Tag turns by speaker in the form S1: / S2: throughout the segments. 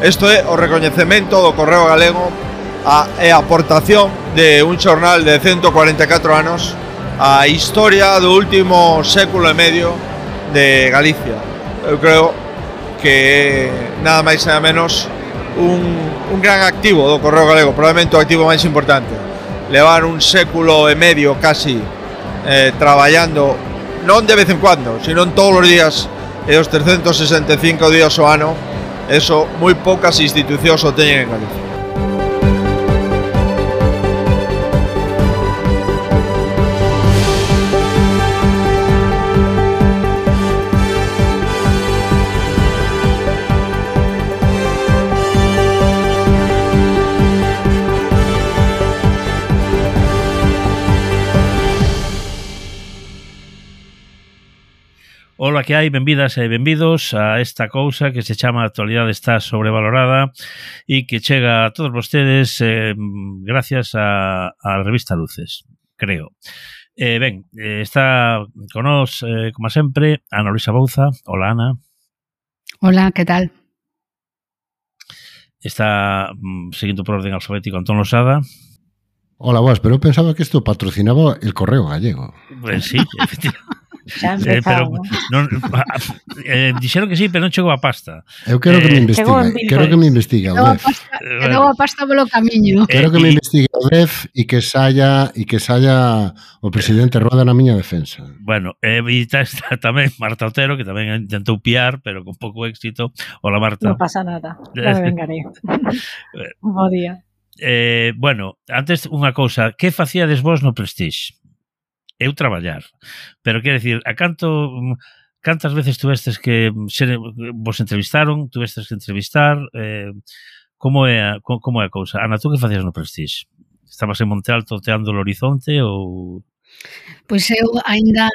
S1: Isto é o recoñecemento do Correo Galego a, e a aportación de un xornal de 144 anos a historia do último século e medio de Galicia. Eu creo que nada máis nada menos un, un gran activo do Correo Galego, probablemente o activo máis importante. Levar un século e medio casi eh, traballando non de vez en cuando, sino en todos os días e os 365 días o ano Eso moi poucas institucións o teñen en Galicia.
S2: Ola que hai, benvidas e benvidos a esta cousa que se chama actualidade está sobrevalorada e que chega a todos vostedes eh, gracias a, a revista Luces, creo. Eh, ben, eh, está con nós, eh, como sempre, Ana Luisa Bouza. Ola, Ana.
S3: Ola, que tal?
S2: Está mm, seguindo por orden alfabético Antón Losada.
S4: Hola, boas, pero eu pensaba que isto patrocinaba el correo gallego.
S2: Pues sí, efectivamente.
S3: Xa
S2: eh, pero, non, eh, dixeron que sí, pero non chegou a pasta.
S4: Eu quero
S2: eh,
S4: que
S3: me
S4: eh,
S3: investiguen,
S4: quero eh, que me investigue o DEF.
S3: Quedou a pasta polo camiño.
S2: Eh,
S4: quero que me
S2: eh,
S4: investigue o DEF e que saia e que saia o presidente Roda na miña defensa.
S2: Bueno, e eh, está, está tamén Marta Otero, que tamén intentou piar, pero con pouco éxito. Hola, Marta.
S5: Non pasa nada, non me vengarei. Bo día.
S2: Eh, bueno, antes unha cousa, que facíades vos no Prestige? eu traballar. Pero quero decir, a canto cantas veces tuvestes que ser, vos entrevistaron, tuvestes que entrevistar, eh, como é a, como é a cousa? Ana, tú que facías no Prestige? Estabas en Monte Alto teando o horizonte ou
S3: Pois eu aínda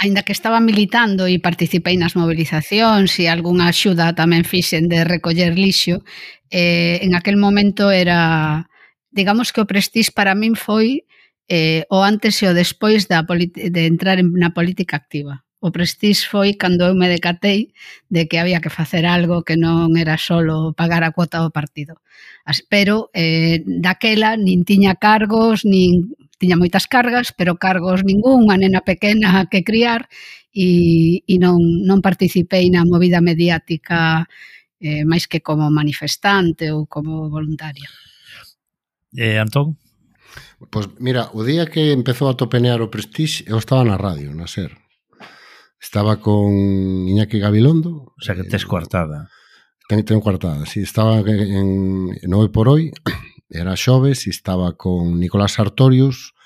S3: aínda que estaba militando e participei nas movilizacións e algunha axuda tamén fixen de recoller lixo, eh, en aquel momento era digamos que o Prestige para min foi eh, eh, o antes e o despois da de entrar en, na política activa. O prestix foi cando eu me decatei de que había que facer algo que non era solo pagar a cuota do partido. Pero eh, daquela nin tiña cargos, nin tiña moitas cargas, pero cargos ningún, a nena pequena que criar e, e non, non participei na movida mediática eh, máis que como manifestante ou como voluntaria.
S2: Eh, Antón?
S4: Pois mira, o día que empezou a topenear o Prestige, eu estaba na radio, na SER. Estaba con Iñaki Gabilondo.
S2: O sea que tes eh, coartada.
S4: Ten, ten coartada, sí. Estaba en, en Hoy por Hoy, era xoves, e estaba con Nicolás Sartorius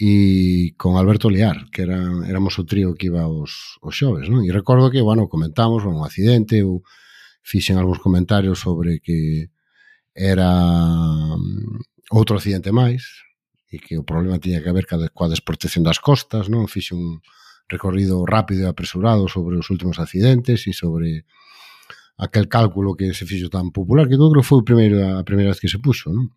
S4: e con Alberto Lear, que era, éramos o trío que iba os, os xoves, non? E recordo que, bueno, comentamos, un accidente, ou fixen algúns comentarios sobre que era mm, outro accidente máis, e que o problema tiña que ver coa desprotección das costas, non? Fixe un recorrido rápido e apresurado sobre os últimos accidentes e sobre aquel cálculo que se fixo tan popular, que eu creo que foi o primeiro, a primeira vez que se puxo, non?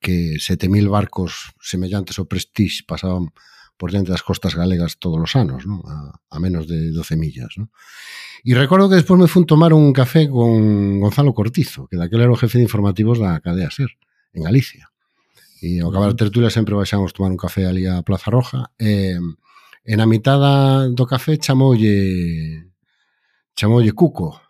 S4: que 7.000 barcos semellantes ao Prestige pasaban por dentro das costas galegas todos os anos, non? A, a menos de 12 millas. Non? E recordo que despois me fun tomar un café con Gonzalo Cortizo, que daquela era o jefe de informativos da cadea SER, en Galicia. E ao acabar a tertulia sempre baixamos tomar un café ali a Plaza Roja. E, e na mitada do café chamoulle chamoulle Cuco,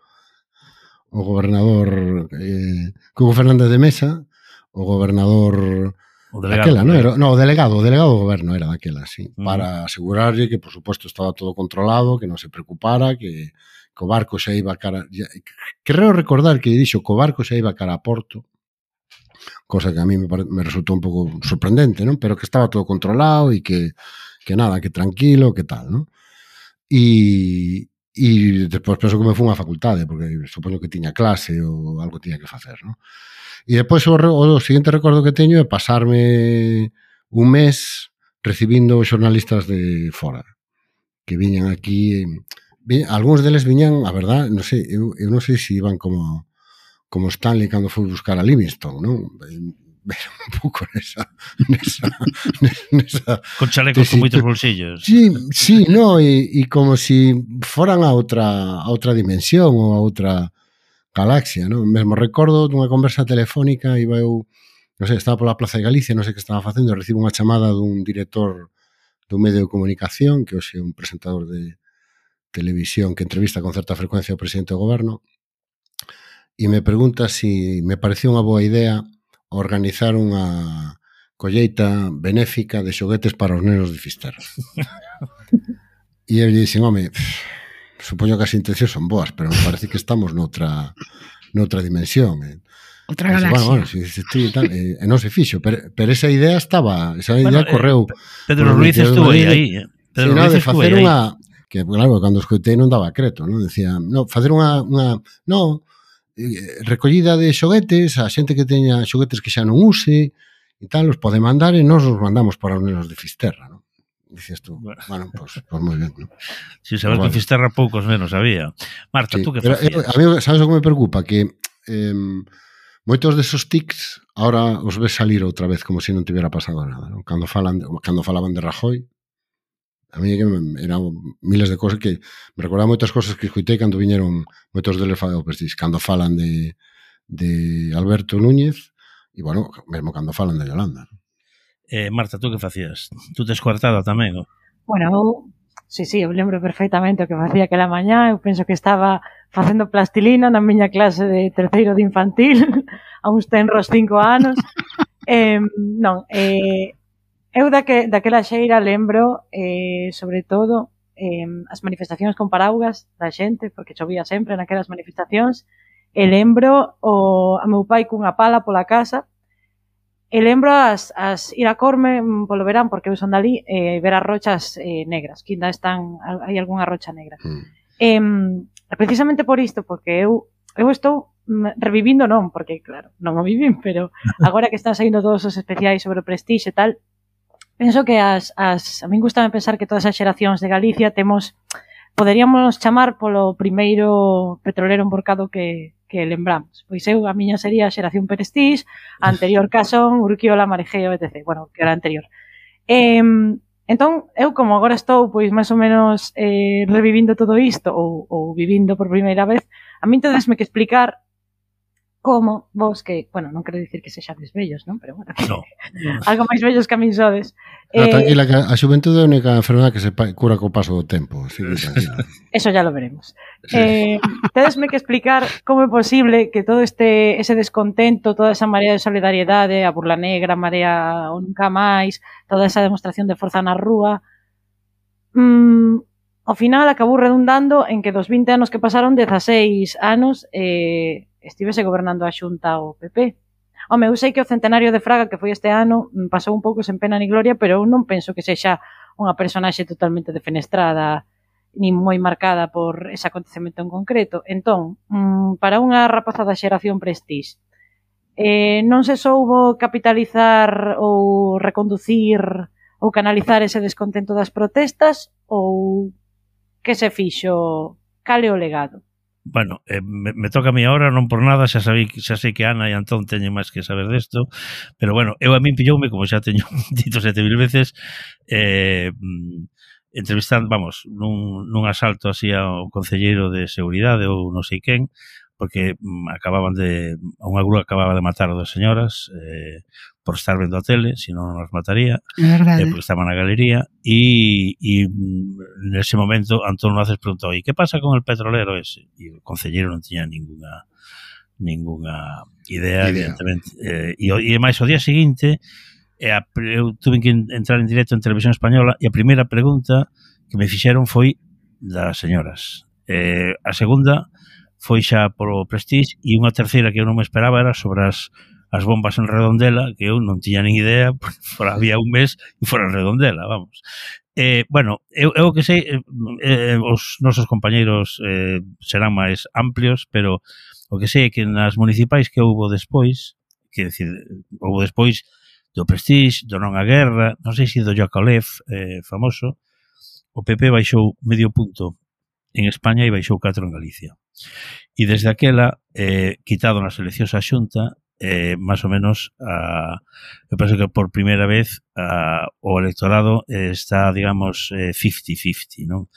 S4: o gobernador eh, Cuco Fernández de Mesa, o gobernador
S2: O delegado,
S4: daquela, non era, no, o delegado, o delegado do goberno era daquela, sí,
S2: mm.
S4: para asegurarlle que por suposto estaba todo controlado, que non se preocupara, que que o barco xa iba cara, ya, creo recordar que dixo que o barco xa iba cara a Porto cosa que a mí me, me resultou un pouco sorprendente, non? Pero que estaba todo controlado e que, que nada, que tranquilo, que tal, non? E, e despois penso que me fun á facultade, porque supoño que tiña clase ou algo tiña que facer, non? E despois o, o seguinte recordo que teño é pasarme un mes recibindo xornalistas de fora que viñan aquí, algúns deles viñan, a verdad, non sei, eu, eu non sei se iban como como Stanley cando foi buscar a Livingston, non? Era un pouco nesa, nesa, nesa
S2: Con chalecos
S4: tesi...
S2: con moitos bolsillos.
S4: Sí, sí, no, e, e como si foran a outra, a outra dimensión ou a outra galaxia, non? Mesmo recordo dunha conversa telefónica, iba eu, non sei, estaba pola Plaza de Galicia, non sei que estaba facendo, recibo unha chamada dun director dun medio de comunicación, que hoxe é un presentador de televisión que entrevista con certa frecuencia o presidente do goberno, e me pregunta se si me pareceu unha boa idea organizar unha colleita benéfica de xoguetes para os nenos de Fisterra. e eu lle dixen, home, supoño que as intencións son boas, pero me parece que estamos noutra, noutra dimensión. Eh.
S3: Outra galaxia.
S4: Bueno, bueno, si, si, si, tal, eh, non se fixo, pero, pero esa idea estaba, esa idea
S2: bueno,
S4: correu.
S2: Eh, Pedro Ruiz estuvo aí, aí. Pedro Ruiz
S4: de facer unha que claro, cando escoitei non daba creto, non? Decía, no, facer unha, unha no, Eh, recollida de xoguetes, a xente que teña xoguetes que xa non use e tal, os pode mandar e nós os mandamos para os nenos de Fisterra, non? Dices tú,
S2: bueno,
S4: bueno pois pues, pues moi ben, non?
S2: Si, sabes
S4: pues,
S2: que. Fisterra poucos menos había. Marta,
S4: sí,
S2: tú que
S4: eh,
S2: facías?
S4: A mí, sabes o que me preocupa? Que eh, moitos desos tics ahora os ves salir outra vez como se si non tivera pasado nada, non? Cando, falan, cando falaban de Rajoy, A mí que eran miles de cosas que me recordaba moitas cosas que escoitei cando viñeron moitos deles oh, pues, cando falan de, de Alberto Núñez e, bueno, mesmo cando falan de Yolanda.
S2: Eh, Marta, tú que facías? Tú tes coartada tamén, o?
S5: Bueno, eu, sí, sí, eu lembro perfectamente o que facía aquela mañá, eu penso que estaba facendo plastilina na miña clase de terceiro de infantil, a uns tenros cinco anos, eh, non, eh, Eu daque, daquela xeira lembro, eh, sobre todo, eh, as manifestacións con paraugas da xente, porque chovía sempre naquelas manifestacións, e lembro o, a meu pai cunha pala pola casa, e lembro as, as ir a Corme mm, polo verán, porque eu son dali, eh, ver as rochas eh, negras, que ainda están, hai algunha rocha negra.
S4: Mm.
S5: Eh, precisamente por isto, porque eu, eu estou mm, revivindo non, porque claro, non o vivim, pero agora que están saindo todos os especiais sobre o Prestige e tal, penso que as, as, a min gustame pensar que todas as xeracións de Galicia temos poderíamos chamar polo primeiro petrolero emborcado que, que lembramos. Pois eu, a miña sería a xeración Perestís, a anterior Casón, Urquiola, Marejeo, etc. Bueno, que era anterior. Eh, entón, eu como agora estou, pois, máis ou menos eh, revivindo todo isto, ou, ou vivindo por primeira vez, a min tedesme que explicar como vos que, bueno, non quero dicir que sexades bellos, non? Pero bueno,
S2: no.
S5: algo máis vellos que a min sodes.
S4: Pero eh, tranquila, que a xuventude é a única enfermedade que se cura co paso do tempo. Así que tranquila.
S5: Eso ya lo veremos.
S4: Sí.
S5: Eh, tedesme que explicar como é posible que todo este ese descontento, toda esa marea de solidariedade, a burla negra, a marea o nunca máis, toda esa demostración de forza na rúa, mm, ao final acabou redundando en que dos 20 anos que pasaron 16 anos eh, estivese gobernando a Xunta o PP. Home, eu sei que o centenario de Fraga que foi este ano mm, pasou un pouco sen pena ni gloria, pero eu non penso que sexa unha personaxe totalmente defenestrada ni moi marcada por ese acontecemento en concreto. Entón, mm, para unha rapaza da xeración prestige, eh, non se soubo capitalizar ou reconducir ou canalizar ese descontento das protestas ou que se fixo? Cale o legado?
S2: Bueno, eh, me, me toca a mí ahora, non por nada, xa sabí, xa sei que Ana e Antón teñen máis que saber desto, pero bueno, eu a min pilloume, como xa teño dito sete mil veces, eh, mm, entrevistando, vamos, nun, nun asalto así ao concelleiro de seguridade ou non sei quen, porque mm, acababan de unha grúa acababa de matar a dos señoras eh, por estar vendo a tele, se non as mataría,
S3: eh,
S2: eh, porque estaban na galería e, mm, e nese momento Antón Maces preguntou, "E que pasa con el petrolero ese?" E o concelleiro non tiña ningunha ningunha idea,
S4: idea.
S2: evidentemente. Eh, e, e máis o día seguinte e eh, a, eu tuve que entrar en directo en Televisión Española e a primeira pregunta que me fixeron foi das señoras. Eh, a segunda foi xa polo Prestige e unha terceira que eu non me esperaba era sobre as, as bombas en Redondela que eu non tiña nin idea porque fora, había un mes e fora en Redondela, vamos eh, bueno, eu, eu que sei eh, eh, os nosos compañeiros eh, serán máis amplios pero o que sei é que nas municipais que houbo despois que decir, houbo despois do Prestige, do Non a Guerra, non sei se do Yakolev, eh, famoso, o PP baixou medio punto en España e baixou 4 en Galicia. E desde aquela, eh, quitado nas eleccións a xunta, eh, máis ou menos, a, eu penso que por primeira vez a, o electorado eh, está, digamos, eh, 50-50, non?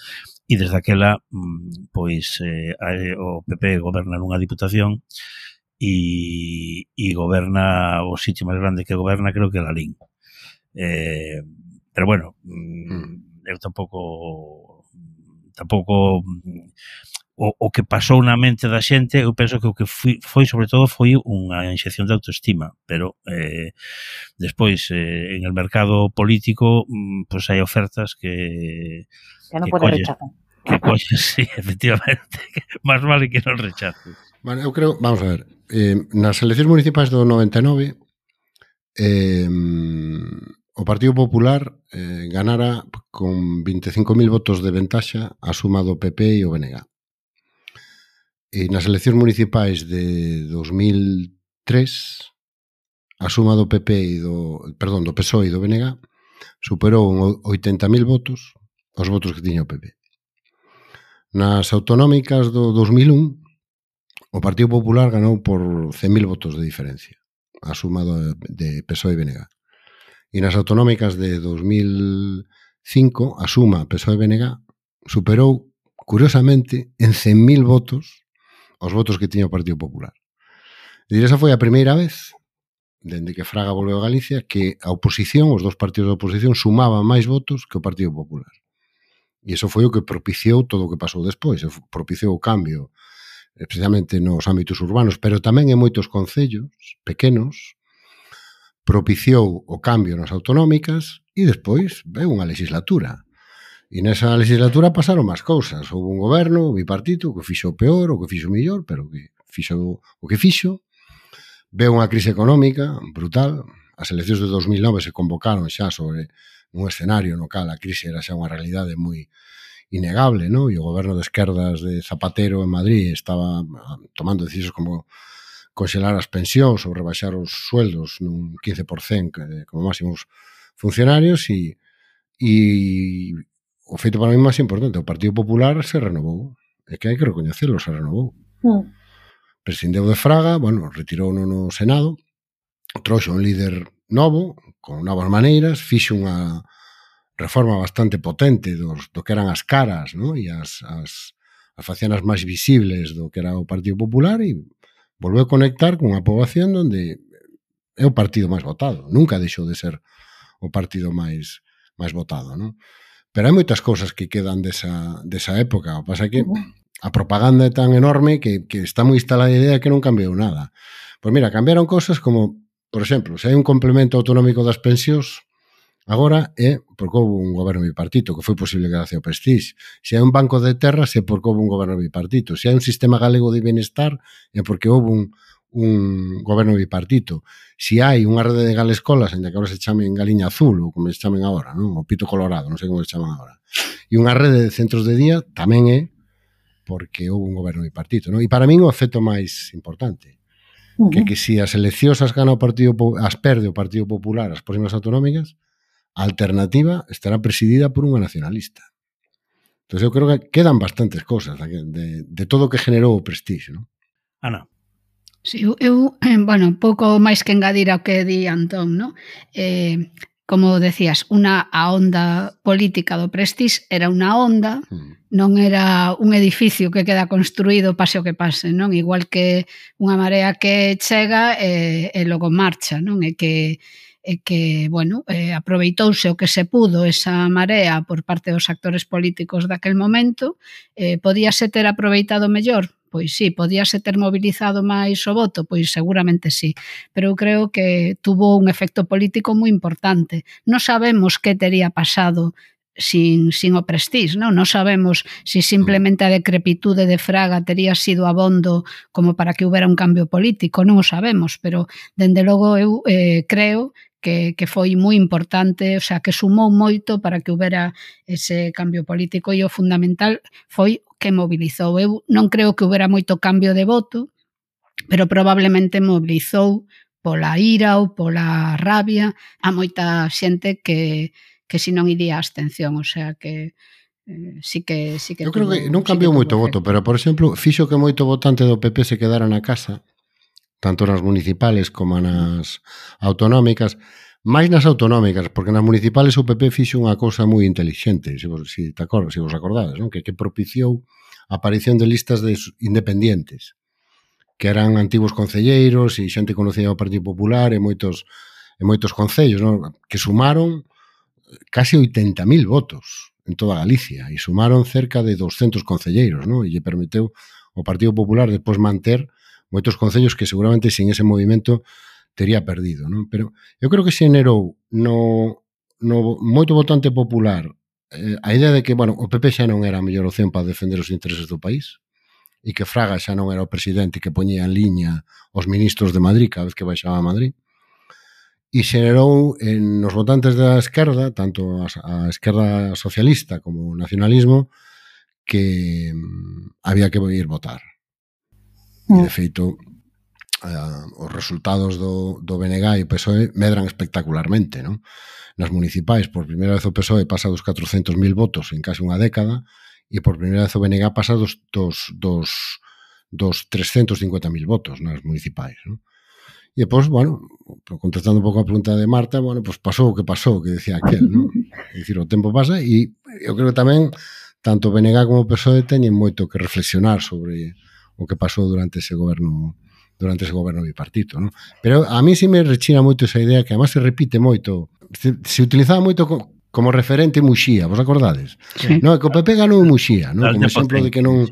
S2: E desde aquela, mm, pois, eh, o PP goberna nunha diputación e, e goberna o sitio máis grande que goberna creo que é Lalín. Eh, pero bueno, mm. mm. eu tampouco tampouco o, o que pasou na mente da xente, eu penso que o que fui, foi sobre todo foi unha inxección de autoestima, pero eh, despois eh, en el mercado político pois pues hai ofertas que
S5: que non pode rechazar.
S2: Que colles, sí, efectivamente, máis vale que non rechaces.
S4: Bueno, eu creo, vamos a ver, eh, nas eleccións municipais do 99 eh, o Partido Popular eh, ganara con 25.000 votos de ventaxa a suma do PP e o BNG. E nas eleccións municipais de 2003, a suma do PP e do, perdón, do PSOE e do BNG superou 80.000 votos os votos que tiña o PP. Nas autonómicas do 2001, o Partido Popular ganou por 100.000 votos de diferencia, a suma do, de PSOE e BNG. E nas autonómicas de 2005, a suma PSOE e BNG superou, curiosamente, en 100.000 votos os votos que tiña o Partido Popular. E esa foi a primeira vez dende que Fraga volveu a Galicia que a oposición, os dous partidos da oposición sumaban máis votos que o Partido Popular. E iso foi o que propiciou todo o que pasou despois, propiciou o cambio especialmente nos ámbitos urbanos, pero tamén en moitos concellos pequenos, propiciou o cambio nas autonómicas e despois veu unha legislatura E nesa legislatura pasaron máis cousas. Houve un goberno bipartito que fixo o peor, o que fixo o millor, pero que fixo o que fixo. Veu unha crise económica brutal. As eleccións de 2009 se convocaron xa sobre un escenario no cal a crise era xa unha realidade moi innegable, no? e o goberno de esquerdas de Zapatero en Madrid estaba ah, tomando decisións como congelar as pensións ou rebaixar os sueldos nun 15% como máximos funcionarios e, e, o feito para mí máis importante, o Partido Popular se renovou. É que hai que recoñecelo, se renovou. Mm. Prescindeu de Fraga, bueno, retirou no, no Senado, trouxe un líder novo, con novas maneiras, fixo unha reforma bastante potente dos, do que eran as caras no? e as, as, as facianas máis visibles do que era o Partido Popular e volveu a conectar con unha poboación onde é o partido máis votado. Nunca deixou de ser o partido máis máis votado. Non? Pero hai moitas cousas que quedan desa, desa época. O pasa que a propaganda é tan enorme que, que está moi instalada a idea que non cambiou nada. Pois mira, cambiaron cousas como, por exemplo, se hai un complemento autonómico das pensións, agora é porque houve un goberno bipartito, que foi posible gracias ao Prestige. Se hai un banco de terras é porque houve un goberno bipartito. Se hai un sistema galego de bienestar, é porque houve un, un goberno bipartito. Se si hai unha rede de galescolas, ainda que agora se chamen Galiña Azul, ou como se chamen agora, non? o Pito Colorado, non sei como se chaman agora, e unha rede de centros de día tamén é porque houve un goberno bipartito. Non? E para min o efecto máis importante, uh -huh. que que si as eleccións as gana o Partido as perde o Partido Popular as próximas autonómicas, a alternativa estará presidida por unha nacionalista. Entón, eu creo que quedan bastantes cosas de, de, de todo o que generou o prestigio. non?
S2: Ana,
S3: Sí, eu, eh, bueno, pouco máis que engadir ao que di Antón, no? Eh, como decías, unha a onda política do Prestige era unha onda, hmm. non era un edificio que queda construído pase o que pase, non? Igual que unha marea que chega e, e logo marcha, non? E que e que, bueno, eh, aproveitouse o que se pudo esa marea por parte dos actores políticos daquel momento, eh, podíase ter aproveitado mellor pois sí, podíase ter mobilizado máis o voto, pois seguramente sí, pero eu creo que tuvo un efecto político moi importante. Non sabemos que tería pasado sin, sin o prestís, non? Non sabemos se si simplemente a decrepitude de Fraga tería sido abondo como para que houbera un cambio político, non o sabemos, pero dende logo eu eh, creo que, que foi moi importante, o sea, que sumou moito para que houbera ese cambio político e o fundamental foi que mobilizou. Eu non creo que houbera moito cambio de voto, pero probablemente mobilizou pola ira ou pola rabia a moita xente que, que si non iría a abstención, o sea que eh, sí que sí que
S4: Eu creo que non cambiou sí moito voto, pero por exemplo, fixo que moito votante do PP se quedara na casa tanto nas municipales como nas autonómicas, máis nas autonómicas, porque nas municipales o PP fixo unha cousa moi intelixente, se vos, se, te acordas, se vos acordades, non? Que, que propiciou a aparición de listas de independientes, que eran antigos concelleiros e xente conocida ao Partido Popular e moitos e moitos concellos, non? que sumaron eh, case 80.000 votos en toda Galicia e sumaron cerca de 200 concelleiros, non? e lle permiteu o Partido Popular despois manter moitos concellos que seguramente sin ese movimento tería perdido, non? Pero eu creo que se generou no, no moito votante popular eh, a idea de que, bueno, o PP xa non era a mellor opción para defender os intereses do país e que Fraga xa non era o presidente que poñía en liña os ministros de Madrid cada vez que baixaba a Madrid e xerou en nos votantes da esquerda, tanto a, a esquerda socialista como o nacionalismo, que mm, había que ir votar. Mm. E, de feito, eh, os resultados do, do BNG e o PSOE medran espectacularmente. Non? Nas municipais, por primeira vez o PSOE pasa dos 400.000 votos en case unha década e por primeira vez o BNG pasa dos, dos, dos, dos 350.000 votos nas municipais. Non? E pois, bueno, contestando un pouco a pregunta de Marta, bueno, pois pasou o que pasou, que decía aquel, non? É dicir, o tempo pasa e eu creo que tamén tanto o BNG como o PSOE teñen moito que reflexionar sobre o que pasou durante ese goberno durante ese goberno bipartito, non? Pero a mí si sí me rechina moito esa idea que además se repite moito, se, se utilizaba moito co, como referente Muxía, vos acordades? Sí. No, que o PP ganou Muxía, non? Como exemplo de que non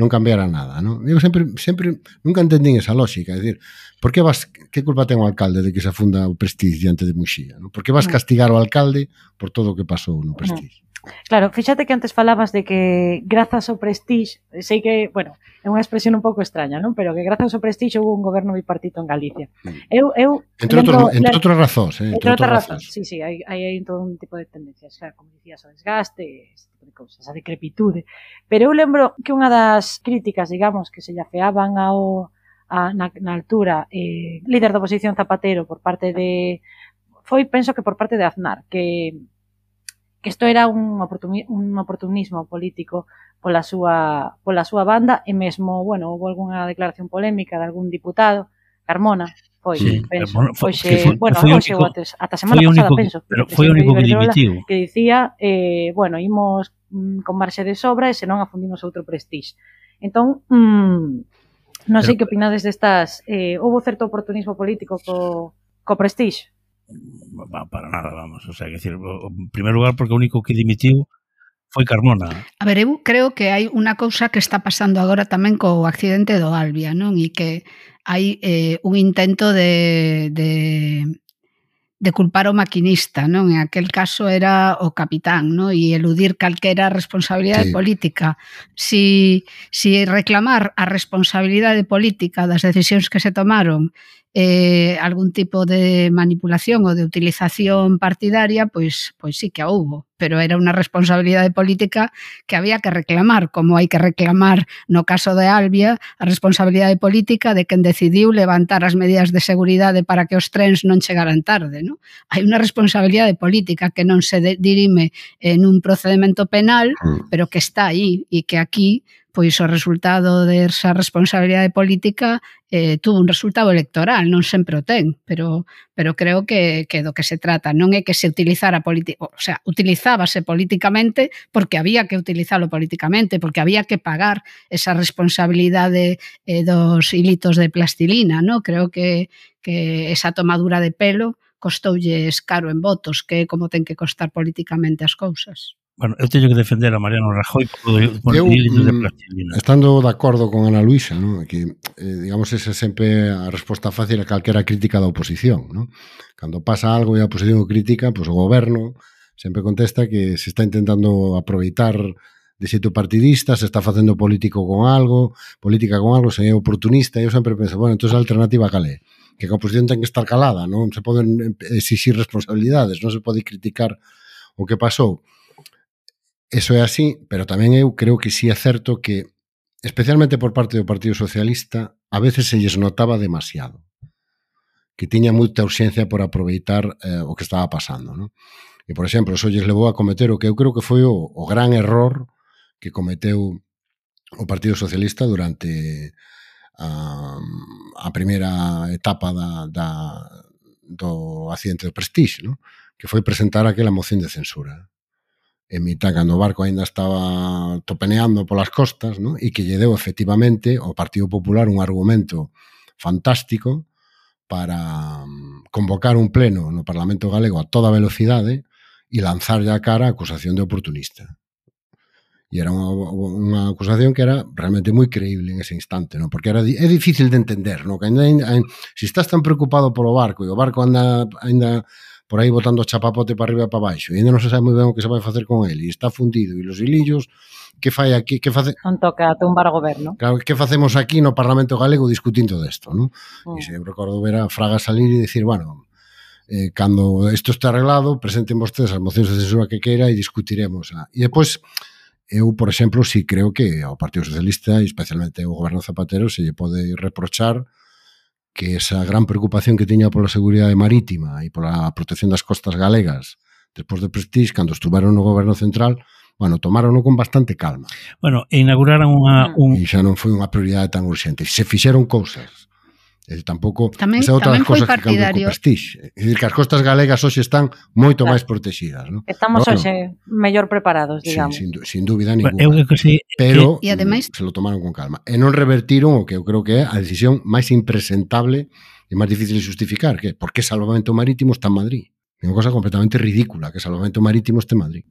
S4: non cambiara nada, non? Eu sempre sempre nunca entendín esa lógica, é dicir, por que vas que culpa ten o alcalde de que se afunda o Prestige diante de Muxía, non? Por que vas castigar o alcalde por todo o que pasou no Prestige?
S5: Claro, fíxate que antes falabas de que grazas ao prestige, sei que, bueno, é unha expresión un pouco extraña, non? Pero que grazas ao prestige houve un goberno bipartito en Galicia.
S4: Mm.
S5: Eu, eu
S4: entre,
S5: lembro,
S4: outros, entre outras razóns, eh,
S5: entre, entre outras razóns. razóns. Sí, sí, hai, hai, hai todo un tipo de tendencias, claro, como dicías, o desgaste, este tipo de cousas, a decrepitude. Pero eu lembro que unha das críticas, digamos, que se lle afeaban ao a, na, na altura eh, líder da oposición Zapatero por parte de foi penso que por parte de Aznar que que isto era un, un oportunismo político pola súa, pola súa banda e mesmo, bueno, houve algunha declaración polémica de algún diputado, Carmona, foi, sí, penso, bueno, foi, que foi, bueno, foi único, antes, ata semana foi pasada,
S2: único,
S5: penso,
S2: pero foi o único que dimitiu.
S5: Que dicía, eh, bueno, imos mm, con marxe de sobra e senón afundimos outro prestige. Entón, mm, non sei pero, que opinades destas, eh, houve certo oportunismo político co, co prestige?
S2: Mm, para nada, vamos, o sea, que decir, en primeiro lugar porque o único que dimitiu foi Carmona.
S3: A ver, eu creo que hai unha cousa que está pasando agora tamén co accidente do Albia, non? E que hai eh, un intento de, de de culpar o maquinista, non? En aquel caso era o capitán, non? E eludir calquera responsabilidade sí. política. Si, si reclamar a responsabilidade política das decisións que se tomaron eh, algún tipo de manipulación ou de utilización partidaria, pois, pois sí que a houbo, pero era unha responsabilidade política que había que reclamar, como hai que reclamar no caso de Albia a responsabilidade política de quen decidiu levantar as medidas de seguridade para que os trens non chegaran tarde. Non? Hai unha responsabilidade política que non se dirime en un procedimento penal, mm. pero que está aí e que aquí pois o resultado desa responsabilidade política eh, tuvo un resultado electoral, non sempre o ten, pero, pero creo que, que do que se trata non é que se utilizara política, o sea, utilizábase políticamente porque había que utilizalo políticamente, porque había que pagar esa responsabilidade eh, dos hilitos de plastilina, ¿no? creo que, que esa tomadura de pelo costoulles caro en votos, que é como ten que costar políticamente as cousas.
S2: Bueno, eu teño que defender a Mariano Rajoy por, por eu, de
S4: mm, plastilina. Estando de acordo con Ana Luisa, ¿no? que, eh, digamos, esa é sempre a resposta fácil a calquera crítica da oposición. ¿no? Cando pasa algo e a oposición crítica, pois pues, o goberno sempre contesta que se está intentando aproveitar de xeito partidista, se está facendo político con algo, política con algo, se é oportunista, e eu sempre penso, bueno, entón a alternativa calé que a oposición ten que estar calada, non se poden exixir eh, responsabilidades, non se pode criticar o que pasou. Eso é así, pero tamén eu creo que sí é certo que, especialmente por parte do Partido Socialista, a veces se lles notaba demasiado. Que tiña moita urxencia por aproveitar eh, o que estaba pasando. Non? E, por exemplo, eso lles levou a cometer o que eu creo que foi o, o gran error que cometeu o Partido Socialista durante a, a primeira etapa da, da, do accidente do Prestige, no? que foi presentar aquela moción de censura en mitad cando o barco aínda estaba topeneando polas costas, ¿no? e que lle deu efectivamente ao Partido Popular un argumento fantástico para mm, convocar un pleno no Parlamento Galego a toda velocidade e lanzarlle a cara a acusación de oportunista. E era unha, unha acusación que era realmente moi creíble en ese instante, non? porque era, é difícil de entender, non? que ainda, ainda, se estás tan preocupado polo barco e o barco anda, ainda por aí botando chapapote para arriba e para baixo, e ainda non se sabe moi ben o que se vai facer con ele, e está fundido, e los hilillos, que fai aquí, que face...
S5: Non toca tumbar o goberno.
S4: Claro, que facemos aquí no Parlamento Galego discutindo desto, non? Mm. E se eu recordo ver a Fraga salir e dicir, bueno, eh, cando isto está arreglado, presenten vostedes as mocións de censura que queira e discutiremos. A... E depois, eu, por exemplo, si creo que ao Partido Socialista, e especialmente ao Goberno Zapatero, se lle pode reprochar que esa gran preocupación que tiña pola seguridade marítima e pola protección das costas galegas despois de Prestige, cando estuveron no goberno central, bueno, tomarono con bastante calma.
S2: Bueno, e inauguraron unha... Mm.
S4: Un... E xa non foi unha prioridade tan urxente. Se fixeron cousas. E tampouco
S3: tamén,
S4: esa outra
S3: das
S4: cousas que cambian co prestige. É dicir, que as costas galegas hoxe están moito claro. máis protegidas. Non?
S5: Estamos bueno, hoxe mellor preparados, digamos.
S4: Sí, sin, sin dúbida ninguna.
S2: Eu que sí,
S4: Pero
S3: e ademais...
S4: se lo tomaron con calma. E non revertiron o que eu creo que é a decisión máis impresentable e máis difícil de justificar, que por que salvamento marítimo está en Madrid. É unha cosa completamente ridícula que salvamento marítimo este en Madrid.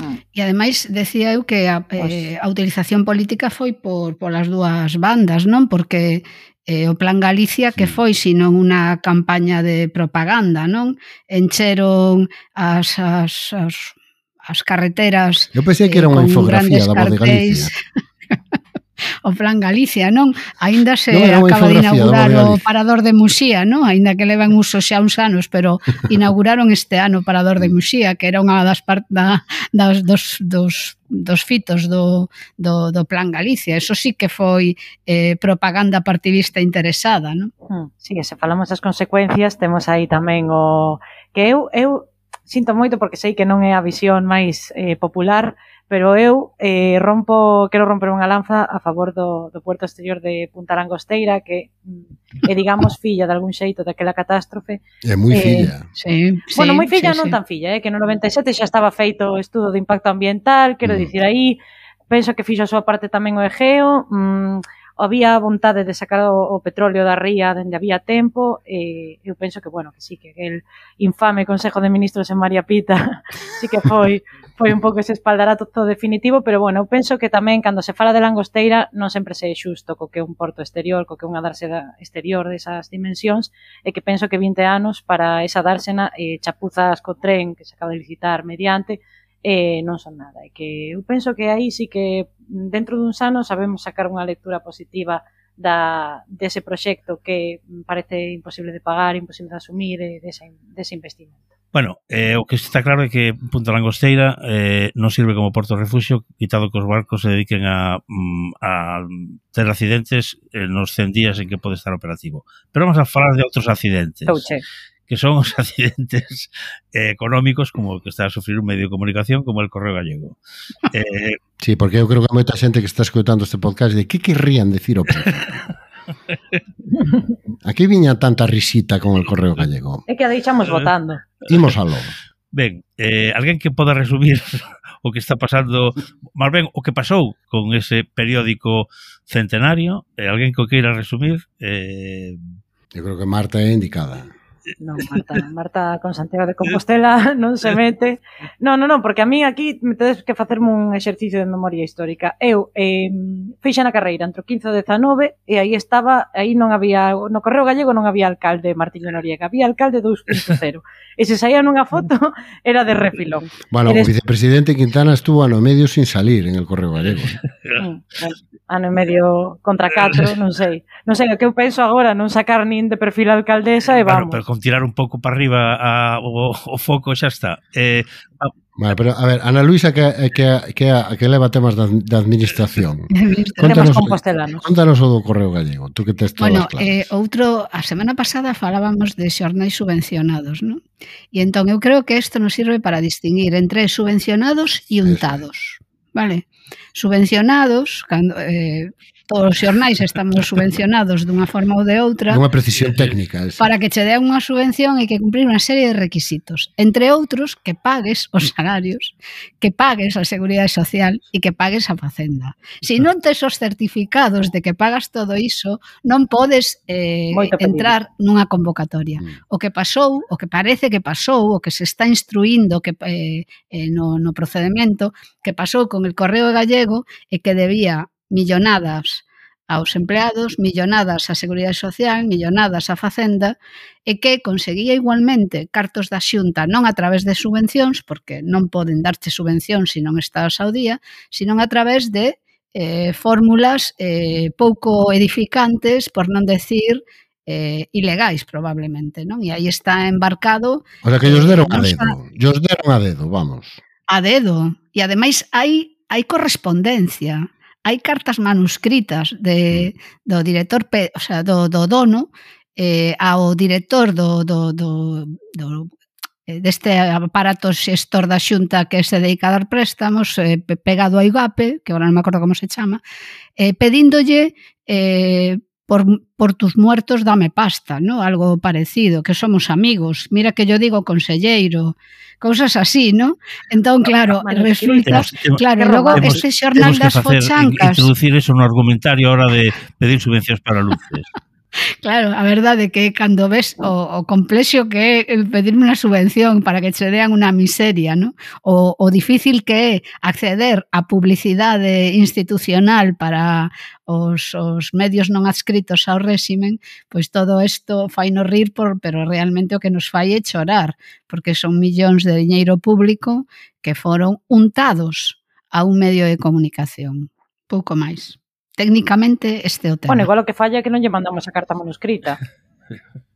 S4: Ah.
S3: E ademais decía eu que a, pois. eh, a utilización política foi por polas dúas bandas, non? Porque eh, o Plan Galicia que foi senón unha campaña de propaganda, non? Encheron as, as, as, as carreteras
S4: Eu pensei que era eh, unha infografía da Voz de Galicia.
S3: o Plan Galicia, non? Aínda se no acaba de inaugurar o Parador de Muxía, non? Aínda que levan uso xa uns anos, pero inauguraron este ano o Parador de Muxía, que era unha das, part, da, das dos, dos dos fitos do, do, do Plan Galicia. Eso sí que foi eh, propaganda partidista interesada, non?
S5: Hmm, sí, se falamos das consecuencias, temos aí tamén o... Que eu, eu sinto moito porque sei que non é a visión máis eh, popular, pero eu eh, rompo, quero romper unha lanza a favor do, do puerto exterior de Punta Langosteira, que mm, é, digamos, filla de algún xeito daquela catástrofe.
S4: É moi eh, filla.
S3: Sí,
S5: bueno,
S3: sí,
S5: moi filla
S3: sí,
S5: non
S3: sí.
S5: tan filla, eh, que no 97 xa estaba feito o estudo de impacto ambiental, quero mm. dicir aí, penso que fixo a súa parte tamén o Egeo, mm, había vontade de sacar o, o petróleo da ría dende había tempo e eu penso que, bueno, que sí, que el infame Consejo de Ministros en María Pita sí que foi foi un pouco ese espaldarato todo definitivo, pero bueno, eu penso que tamén cando se fala de Langosteira non sempre se é xusto co que un porto exterior, co que unha dársena exterior desas dimensións, e que penso que 20 anos para esa dársena eh, chapuzas co tren que se acaba de licitar mediante, eh, non son nada. E que eu penso que aí sí que dentro duns anos sabemos sacar unha lectura positiva da, dese proxecto que parece imposible de pagar, imposible de asumir, e dese, dese investimento.
S2: Bueno, eh, o que está claro é que Punta Langosteira eh, non sirve como porto refugio, quitado que os barcos se dediquen a, mm, a ter accidentes eh, nos 100 días en que pode estar operativo. Pero vamos a falar de outros accidentes.
S5: Touche
S2: que son os accidentes eh, económicos como o que está a sufrir un medio de comunicación como el Correo Gallego.
S4: Eh, sí, porque eu creo que moita xente que está escutando este podcast de que querrían decir o A que viña tanta risita con el Correo Gallego?
S5: É que a deixamos eh, votando.
S4: Imos a logo.
S2: Ben, eh, alguén que poda resumir o que está pasando, máis ben o que pasou con ese periódico centenario, eh, alguén que o queira resumir, eh...
S4: Eu creo que Marta é indicada
S5: non, Marta, Marta con Santiago de Compostela non se mete. Non, non, non, porque a mí aquí me tedes que facerme un exercicio de memoria histórica. Eu eh, fixa na carreira entre o 15 e 19 e aí estaba, aí non había, no Correo Gallego non había alcalde Martiño Noriega, había alcalde 2.0. E se saía nunha foto era de refilón.
S4: Bueno, Eres... o vicepresidente Quintana estuvo ano medio sin salir en el Correo Gallego.
S5: Mm, bueno, ano e medio contra catro, non sei. Non sei, o que eu penso agora, non sacar nin de perfil alcaldesa e vamos.
S2: Claro, pero con tirar un pouco para arriba a, o, o foco xa está. Eh,
S4: a, Vale, pero a ver, Ana Luisa que, eh, que, que, que leva temas da, da administración.
S5: contanos, eh,
S4: contanos o do Correo Gallego, tú que tes todas
S3: bueno,
S4: claras.
S3: Eh, outro, a semana pasada falábamos de xornais subvencionados, non? E entón eu creo que isto nos sirve para distinguir entre subvencionados e untados, Eso. vale? subvencionados, cando, eh, todos os xornais estamos subvencionados dunha forma ou de outra.
S4: Unha precisión técnica. Esa.
S3: Para que che den unha subvención e que cumprir unha serie de requisitos. Entre outros, que pagues os salarios, que pagues a Seguridade Social e que pagues a Facenda. Se non tes os certificados de que pagas todo iso, non podes eh, entrar nunha convocatoria. Mm. O que pasou, o que parece que pasou, o que se está instruindo que eh, eh, no, no procedimento, que pasou con el Correo Gallego e que debía millonadas aos empleados, millonadas á Seguridade Social, millonadas á Facenda, e que conseguía igualmente cartos da xunta non a través de subvencións, porque non poden darte subvencións se non estás ao día, sino a través de eh, fórmulas eh, pouco edificantes, por non decir eh, ilegais probablemente, non? E aí está embarcado...
S4: O sea que ellos deron a dedo, ellos deron a dedo, vamos.
S3: A dedo. E ademais hai hai correspondencia, hai cartas manuscritas de, mm. do director, o sea, do, do dono eh, ao director do, do, do, do eh, deste aparato xestor da xunta que se dedica a dar préstamos eh, pegado a IGAPE, que agora non me acordo como se chama, eh, pedíndolle eh, por, por tus muertos dame pasta, ¿no? Algo parecido, que somos amigos, mira que yo digo conselleiro, cousas así, ¿no? Entón, claro, vale, resulta, temos, claro, logo este xornal das fochancas.
S2: Introducir eso no argumentario a hora de pedir subvencións para luces.
S3: Claro, a verdade que cando ves o, o complexo que é eh, pedirme unha subvención para que che dean unha miseria, no? o, o difícil que é acceder a publicidade institucional para os, os medios non adscritos ao réximen, pois todo isto fai nos rir, por, pero realmente o que nos fai é chorar, porque son millóns de diñeiro público que foron untados a un medio de comunicación. Pouco máis. Técnicamente este é o tema.
S5: Bueno, igual o que falla é que non lle mandamos a carta manuscrita.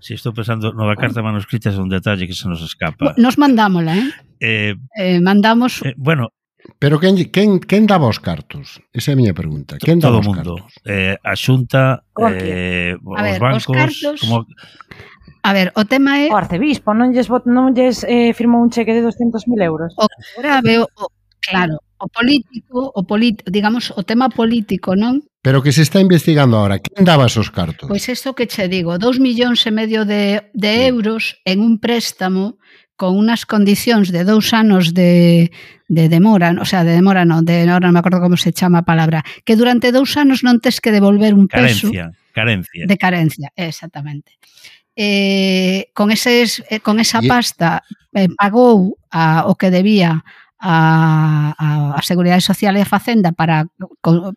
S2: Si estou pensando nova carta manuscrita é un detalle que se nos escapa.
S3: Nos mandámola, eh?
S2: Eh,
S3: eh mandamos
S2: eh, Bueno,
S4: Pero quen, quen, quen daba os cartos? Esa é a miña pregunta. Quen daba
S2: os mundo. cartos? Eh, a Xunta, eh, a os ver, bancos... Os cartos... Como...
S3: A ver, o tema é...
S5: O arcebispo non lles, non lles eh, firmou un cheque de 200.000 euros.
S3: O grave, o, claro, o político, o polit, digamos, o tema político, non?
S4: Pero que se está investigando agora, quen daba esos cartos?
S3: Pois isto que che digo, dous millóns e medio de, de euros en un préstamo con unas condicións de dous anos de, de demora, o sea, de demora non, de ahora non me acordo como se chama a palabra, que durante dous anos non tes que devolver un carencia, peso.
S2: Carencia.
S3: De carencia, exactamente. Eh, con, eses, eh, con esa pasta eh, pagou a, o que debía a, a, a Seguridade Social e a Facenda para,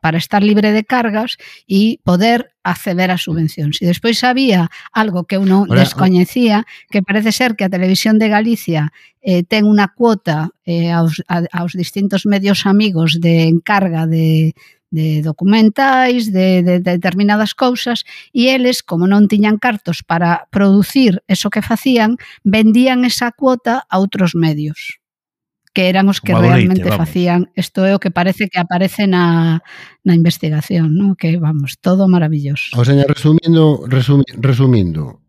S3: para estar libre de cargas e poder acceder a subvencións. E despois había algo que eu non descoñecía, que parece ser que a Televisión de Galicia eh, ten unha cuota eh, aos, a, aos distintos medios amigos de encarga de, de documentais, de, de, de determinadas cousas, e eles, como non tiñan cartos para producir eso que facían, vendían esa cuota a outros medios que eran os que Madurite, realmente vamos. facían isto é o que parece que aparece na, na investigación, ¿no? que vamos, todo maravilloso.
S4: O señor, resumindo, resumi, resumindo,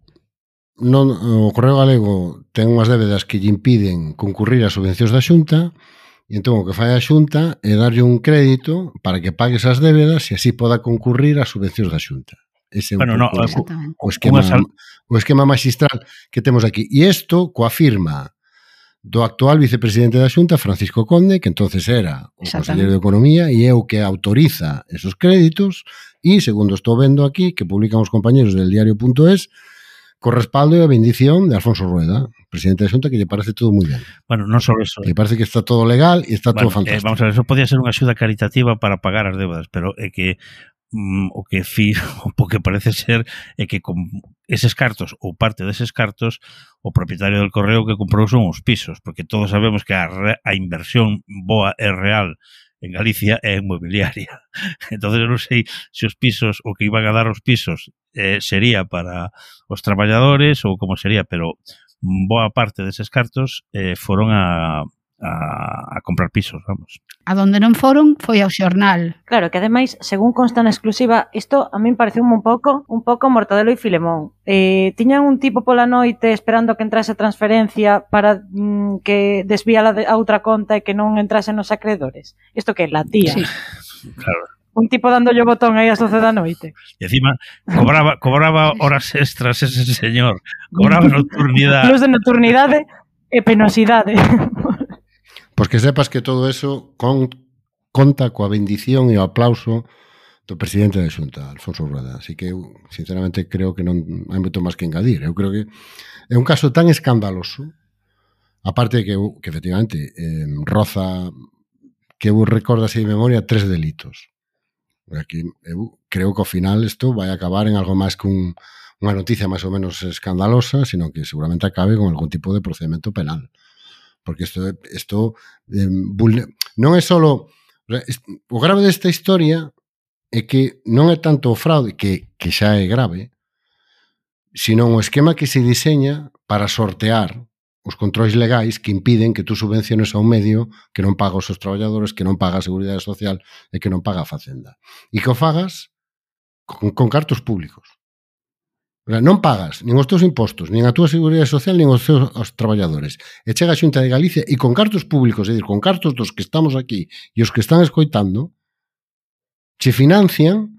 S4: non, o Correo Galego ten unhas débedas que lle impiden concurrir ás subvencións da Xunta, e entón o que fai a Xunta é darlle un crédito para que pague esas débedas e así poda concurrir ás subvencións da Xunta. Ese bueno, no, o, o, esquema, o esquema magistral que temos aquí. E isto coa firma do actual vicepresidente da Xunta, Francisco Conde, que entonces era o conselleiro de Economía e é o que autoriza esos créditos e, segundo estou vendo aquí, que publican os compañeros del diario.es, co respaldo e a bendición de Alfonso Rueda, presidente da Xunta, que lle parece todo moi ben.
S2: Bueno, non só eso.
S4: Que parece que está todo legal e está bueno, todo eh, fantástico.
S2: Eh, vamos a ver, eso podía ser unha axuda caritativa para pagar as deudas, pero é que Mm, o que fi, o que parece ser é que con eses cartos ou parte deses cartos o propietario del correo que comprou son os pisos, porque todos sabemos que a, re, a inversión boa e real en Galicia é inmobiliaria. Entonces non sei se os pisos o que iban a dar os pisos eh, sería para os traballadores ou como sería, pero boa parte deses cartos eh, foron a a, a comprar pisos, vamos.
S3: A donde non foron foi ao xornal.
S5: Claro, que ademais, según consta na exclusiva, isto a min pareceu un pouco un pouco Mortadelo e Filemón. Eh, tiñan un tipo pola noite esperando que entrase a transferencia para mm, que desviala a outra conta e que non entrase nos acreedores. Isto que é la tía.
S3: Sí.
S2: Claro
S5: un tipo dándolle o botón aí ás 12 da noite.
S2: E encima cobraba cobraba horas extras ese señor. Cobraba nocturnidade.
S5: Plus de nocturnidade e penosidade.
S4: Pois que sepas que todo eso con, conta coa bendición e o aplauso do presidente da Xunta, Alfonso Rueda. Así que eu, sinceramente, creo que non hai moito máis que engadir. Eu creo que é un caso tan escandaloso, aparte de que, eu, que efectivamente, eh, roza que eu recordo así de memoria tres delitos. Aquí, eu creo que ao final isto vai acabar en algo máis que un, unha noticia máis ou menos escandalosa, sino que seguramente acabe con algún tipo de procedimento penal porque isto, isto eh, non é só o grave desta historia é que non é tanto o fraude que, que xa é grave senón o esquema que se diseña para sortear os controis legais que impiden que tú subvenciones a un medio que non paga os seus traballadores, que non paga a Seguridade Social e que non paga a Facenda. E que o fagas con, con cartos públicos. Non pagas nin os teus impostos, nin a túa seguridade social, nin os teus os traballadores. E chega a xunta de Galicia e con cartos públicos, é dicir, con cartos dos que estamos aquí e os que están escoitando, che financian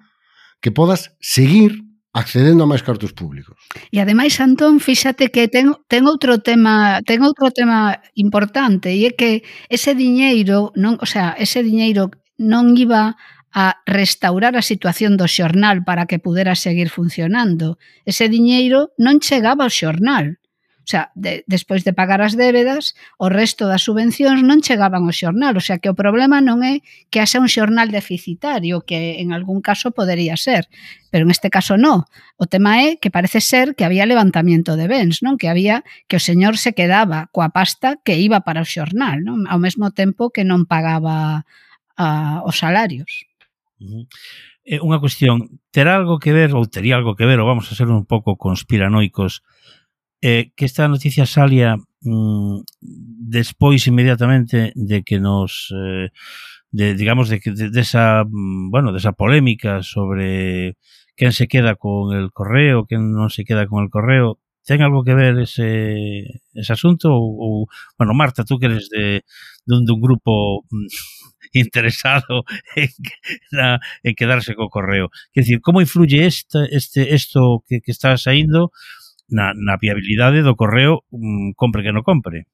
S4: que podas seguir accedendo a máis cartos públicos.
S3: E ademais, Antón, fíxate que ten, ten outro tema, ten outro tema importante e é que ese diñeiro, non, o sea, ese diñeiro non iba a restaurar a situación do xornal para que pudera seguir funcionando. Ese diñeiro non chegaba ao xornal. O sea, de, despois de pagar as débedas, o resto das subvencións non chegaban ao xornal. O sea, que o problema non é que haxa un xornal deficitario, que en algún caso podería ser, pero en este caso non. O tema é que parece ser que había levantamiento de bens, non? Que había que o señor se quedaba coa pasta que iba para o xornal, non? Ao mesmo tempo que non pagaba a, os salarios.
S2: Uh -huh. eh, unha cuestión, terá algo que ver, ou tería algo que ver, ou vamos a ser un pouco conspiranoicos, eh, que esta noticia salia mm, despois inmediatamente de que nos... Eh, de, digamos, de, de, de, esa, mm, bueno, de esa polémica sobre quen se queda con el correo, quen non se queda con el correo, ten algo que ver ese, ese asunto ou, ou bueno, Marta, tú que eres de, dun, dun grupo mm, interesado en, na, en quedarse co correo. Quer decir, como influye esta, este esto que, que está saindo na, na viabilidade do correo, um, compre que non compre?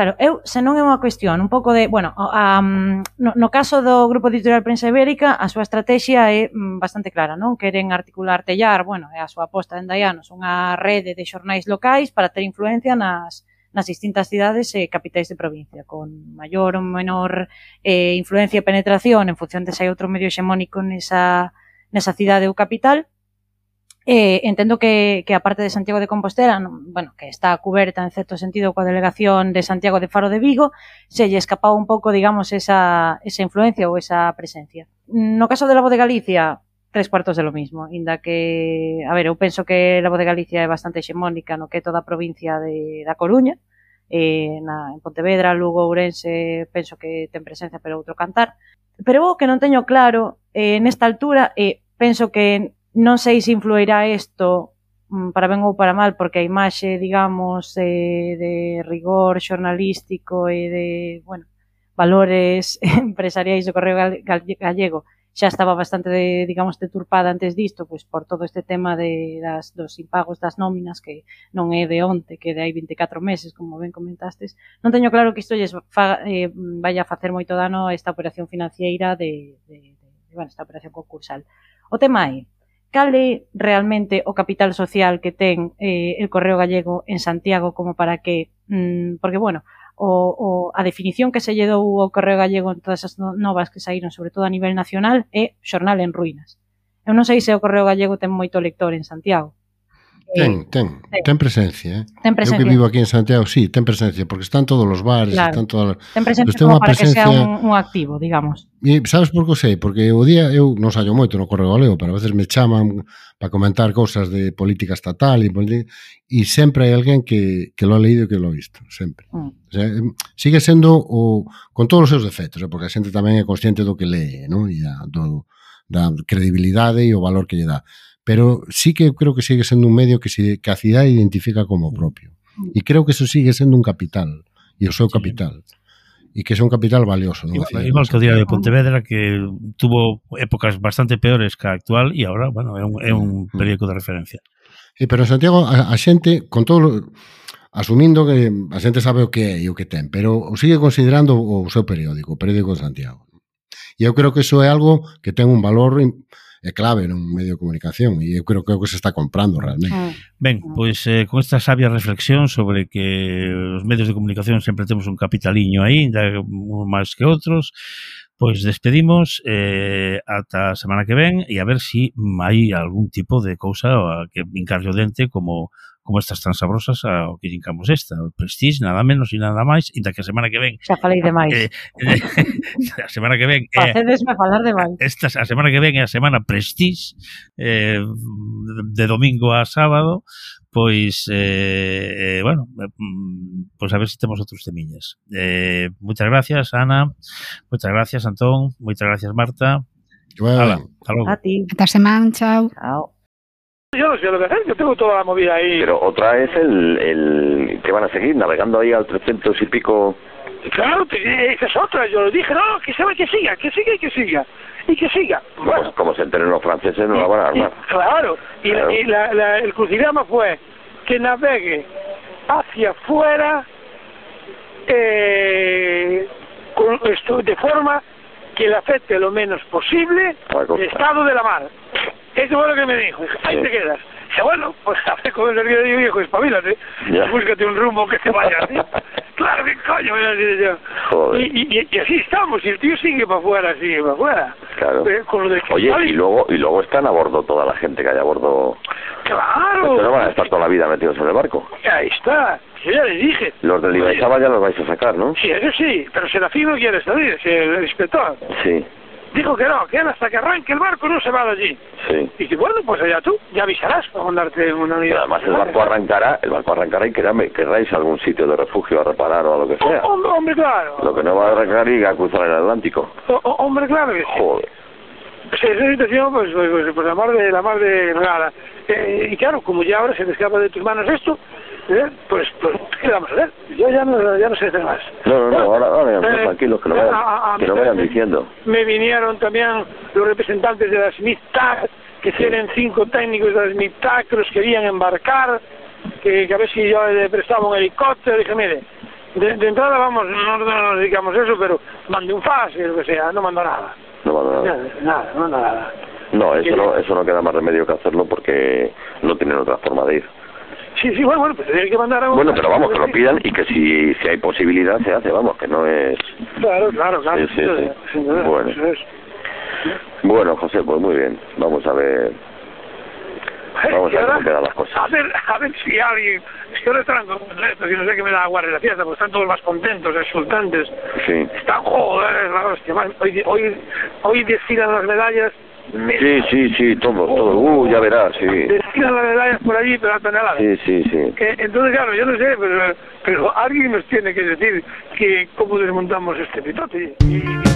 S5: Claro, eu, se non é unha cuestión, un pouco de, bueno, um, no, no caso do Grupo Editorial Prensa Ibérica, a súa estrategia é mm, bastante clara, non? Queren articular Tellar, bueno, é a súa aposta en Dayanos, anos, unha rede de xornais locais para ter influencia nas, nas distintas cidades e capitais de provincia, con maior ou menor eh, influencia e penetración en función de se hai outro medio hexemónico nesa, nesa cidade ou capital, Eh, entendo que, que a parte de Santiago de Compostela, non, bueno, que está cuberta en certo sentido coa delegación de Santiago de Faro de Vigo, se lle escapaba un pouco, digamos, esa, esa influencia ou esa presencia. No caso de la voz de Galicia, tres cuartos de lo mismo, inda que, a ver, eu penso que la voz de Galicia é bastante hexemónica no que é toda a provincia de, da Coruña, eh, na, en Pontevedra, Lugo, Ourense, penso que ten presencia pero outro cantar. Pero o que non teño claro eh, nesta altura, eh, penso que non sei se influirá isto mm, para ben ou para mal, porque a imaxe, digamos, eh, de rigor xornalístico e de, bueno, valores empresariais do Correo Gallego xa estaba bastante, de, digamos, deturpada antes disto, pois por todo este tema de, das, dos impagos das nóminas que non é de onte, que de hai 24 meses, como ben comentastes. Non teño claro que isto lles fa, eh, vaya a facer moito dano a esta operación financiera de, de, de, de bueno, esta operación concursal. O tema é, cal é realmente o capital social que ten eh, el Correo Gallego en Santiago como para que, mm, porque bueno, o, o a definición que se lle dou ao Correo Gallego en todas as novas que saíron, sobre todo a nivel nacional, é xornal en ruínas. Eu non sei se o Correo Gallego ten moito lector en Santiago,
S4: Ten, ten,
S5: sí.
S4: ten presencia. Eh?
S5: Ten presencia.
S4: Eu que vivo aquí en Santiago, sí, ten presencia, porque están todos os bares,
S5: claro.
S4: están todas...
S5: Ten presencia
S4: ten
S5: como para presencia... que sea un, un activo, digamos.
S4: E sabes por que sei? Porque o día eu non saio moito no Correo Galego, pero a veces me chaman para comentar cousas de política estatal e, e sempre hai alguén que, que lo ha leído e que lo ha visto, sempre.
S5: Mm.
S4: O sea, sigue sendo o, con todos os seus defectos, eh, porque a xente tamén é consciente do que lee, non? E a, do, da credibilidade e o valor que lle dá pero sí que creo que sigue sendo un medio que, se, que a cidade identifica como mm. propio. E creo que eso sigue sendo un capital, e o seu capital. E que é un capital valioso.
S2: Igual, igual que o Diario de Pontevedra, que tuvo épocas bastante peores que a actual e agora, bueno, é un, é un
S4: mm.
S2: periódico de referencia.
S4: Sí, pero, Santiago, a, a xente, con todo asumindo que a xente sabe o que é e o que ten, pero o sigue considerando o seu periódico, o periódico de Santiago. E eu creo que eso é algo que ten un valor importante é clave nun medio de comunicación e eu creo que é o que se está comprando realmente.
S5: Ah.
S2: Ben, ah. pois eh, con esta sabia reflexión sobre que os medios de comunicación sempre temos un capitaliño aí, uns máis que outros, pois despedimos eh, ata a semana que ven e a ver se si hai algún tipo de cousa que vincarlle o dente como como estas tan sabrosas ao que linkamos esta, o Prestige, nada menos e nada máis, e da que a semana que ven
S5: xa falei demais
S2: eh, eh, a semana que ven eh,
S5: facedesme falar demais
S2: esta, a semana que ven é a semana Prestige eh, de domingo a sábado pois eh, eh, bueno, eh, mm, pois a ver se temos outros temiñas. Eh, moitas gracias, Ana. Moitas gracias, Antón. Moitas gracias, Marta.
S4: Bueno.
S2: Hala, hasta logo.
S5: A ti.
S3: Ata semana, chao.
S5: Chao.
S6: Yo no sé lo que hacer, yo tengo toda la movida ahí.
S7: Pero otra es el, el que van a seguir navegando ahí al 300 y pico.
S6: Claro, esa es otra. Yo le dije, no, que se va, que siga, que siga y que siga. Y que siga.
S7: Como, como se enteren los franceses, no la van a armar.
S6: Y- claro. Y,
S7: Claro.
S6: y la- la- el crucigrama fue que navegue hacia afuera eh, con esto, de forma que le afecte lo menos posible
S7: La
S6: el estado de la mar. Eso fue lo que me dijo. Ahí
S7: Sí.
S6: te quedas. Dice, bueno, pues a ver con el río de viejo, espabilate.
S7: Ya.
S6: Búscate un rumbo que te vaya claro, ¿qué coño? voy a decir yo? Y, y- y así estamos, y el tío sigue para afuera, sigue para afuera.
S7: Claro.
S6: Eh, con lo de que
S7: Oye, y luego, y luego están a bordo toda la gente que hay a bordo.
S6: Claro.
S7: Estos no van a estar toda la vida metidos en el barco.
S6: Ahí está. Yo ya le dije.
S7: Los del Ibaizaba ya los vais a sacar, ¿no?
S6: Sí, eso sí, pero Serafín no quiere salir, si el inspector.
S7: Sí,
S6: Dijo que no, que él hasta que arranque el barco no se va de allí.
S7: sí.
S6: Y que bueno, pues allá tú, ya avisarás para mandarte una unidad.
S7: además el barco arrancará, el barco arrancará y querrá- querráis algún sitio de refugio a reparar o a lo que sea.
S6: Oh, hombre, hombre, claro.
S7: Lo que no va a arrancar y a cruzar el Atlántico.
S6: Oh, oh, hombre, claro que sí.
S7: Joder.
S6: Pues esa situación, pues, pues, pues, pues la mar de la mar de rara. Eh, y claro, como ya ahora se te escapa de tus manos esto, ¿eh? pues, pues, ¿qué le vamos a hacer? Yo ya no, ya no sé hacer más.
S7: No, no, no, ahora, ahora
S6: Eh,
S7: tranquilos, que lo vayan,
S6: a- a
S7: que lo vayan diciendo.
S6: Me vinieron también los representantes de la Smith Tag, que tienen cinco técnicos de la Smith Tag que los querían embarcar, que, que a ver si yo le prestaba un helicóptero. Dije, mire, de, de entrada vamos, no, no nos dedicamos a eso, pero mande un fax, lo que sea, no mando nada.
S7: No, no, no.
S6: Nada, nada, no mando nada.
S7: No, eso no, eso no queda más remedio que hacerlo porque no tienen otra forma de ir.
S6: Sí, sí, bueno, bueno, pues tiene que mandar a.
S7: Bueno, pero vamos, que lo pidan y que si, si hay posibilidad se hace, vamos, que no es...
S6: Claro, claro, claro.
S7: Sí, sí, sí. Bueno. Bueno, José, pues muy bien. Vamos a ver... Vamos a ver cómo quedan las cosas.
S6: A ver, a ver si alguien... Es que ahora están contentos y no sé qué me da agua en la fiesta, porque están todos más contentos, exultantes.
S7: Sí.
S6: Están, joder, la hostia. Hoy, hoy, hoy desfilan las medallas.
S7: Sí, sí, sí, todo, todo. Uh, ya verás, sí.
S6: Desfilan las por allí, pero a toneladas.
S7: Sí, sí, sí.
S6: Que, entonces, claro, yo no sé, pero, pero alguien nos tiene que decir que cómo desmontamos este pitote. Y,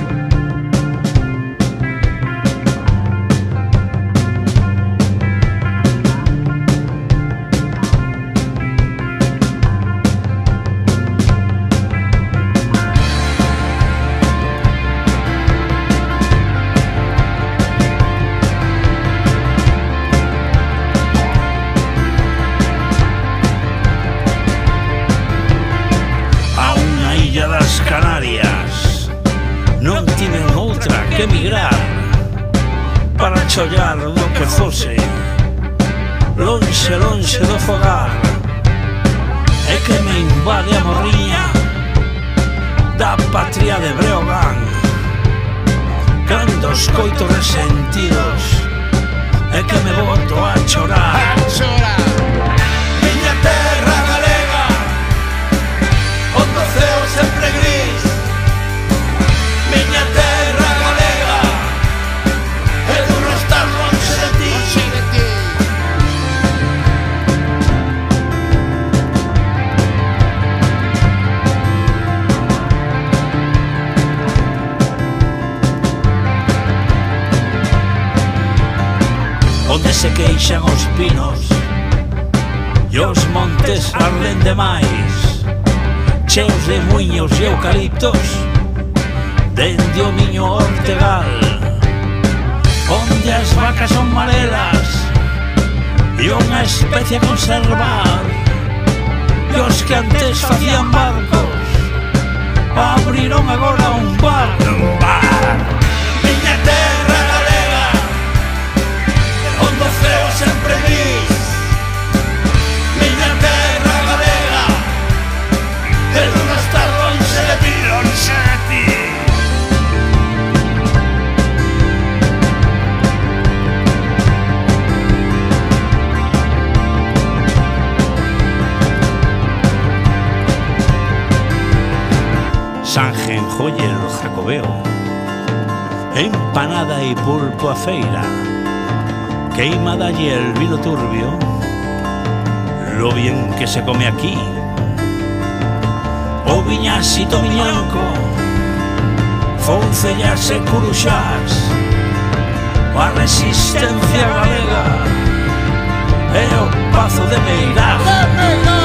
S8: eucaliptos Dende o miño ortegal. Onde as vacas son marelas E unha especie a conservar. E os que antes facían barcos Abriron agora un bar. Un bar Miña terra galega Onde o ceo sempre diz empanada e pulpo a feira, queima dalle el vino turbio, lo bien que se come aquí, o viñasito miñanco, foncellas e curuxás, a resistencia galega, e o pazo de Meirás.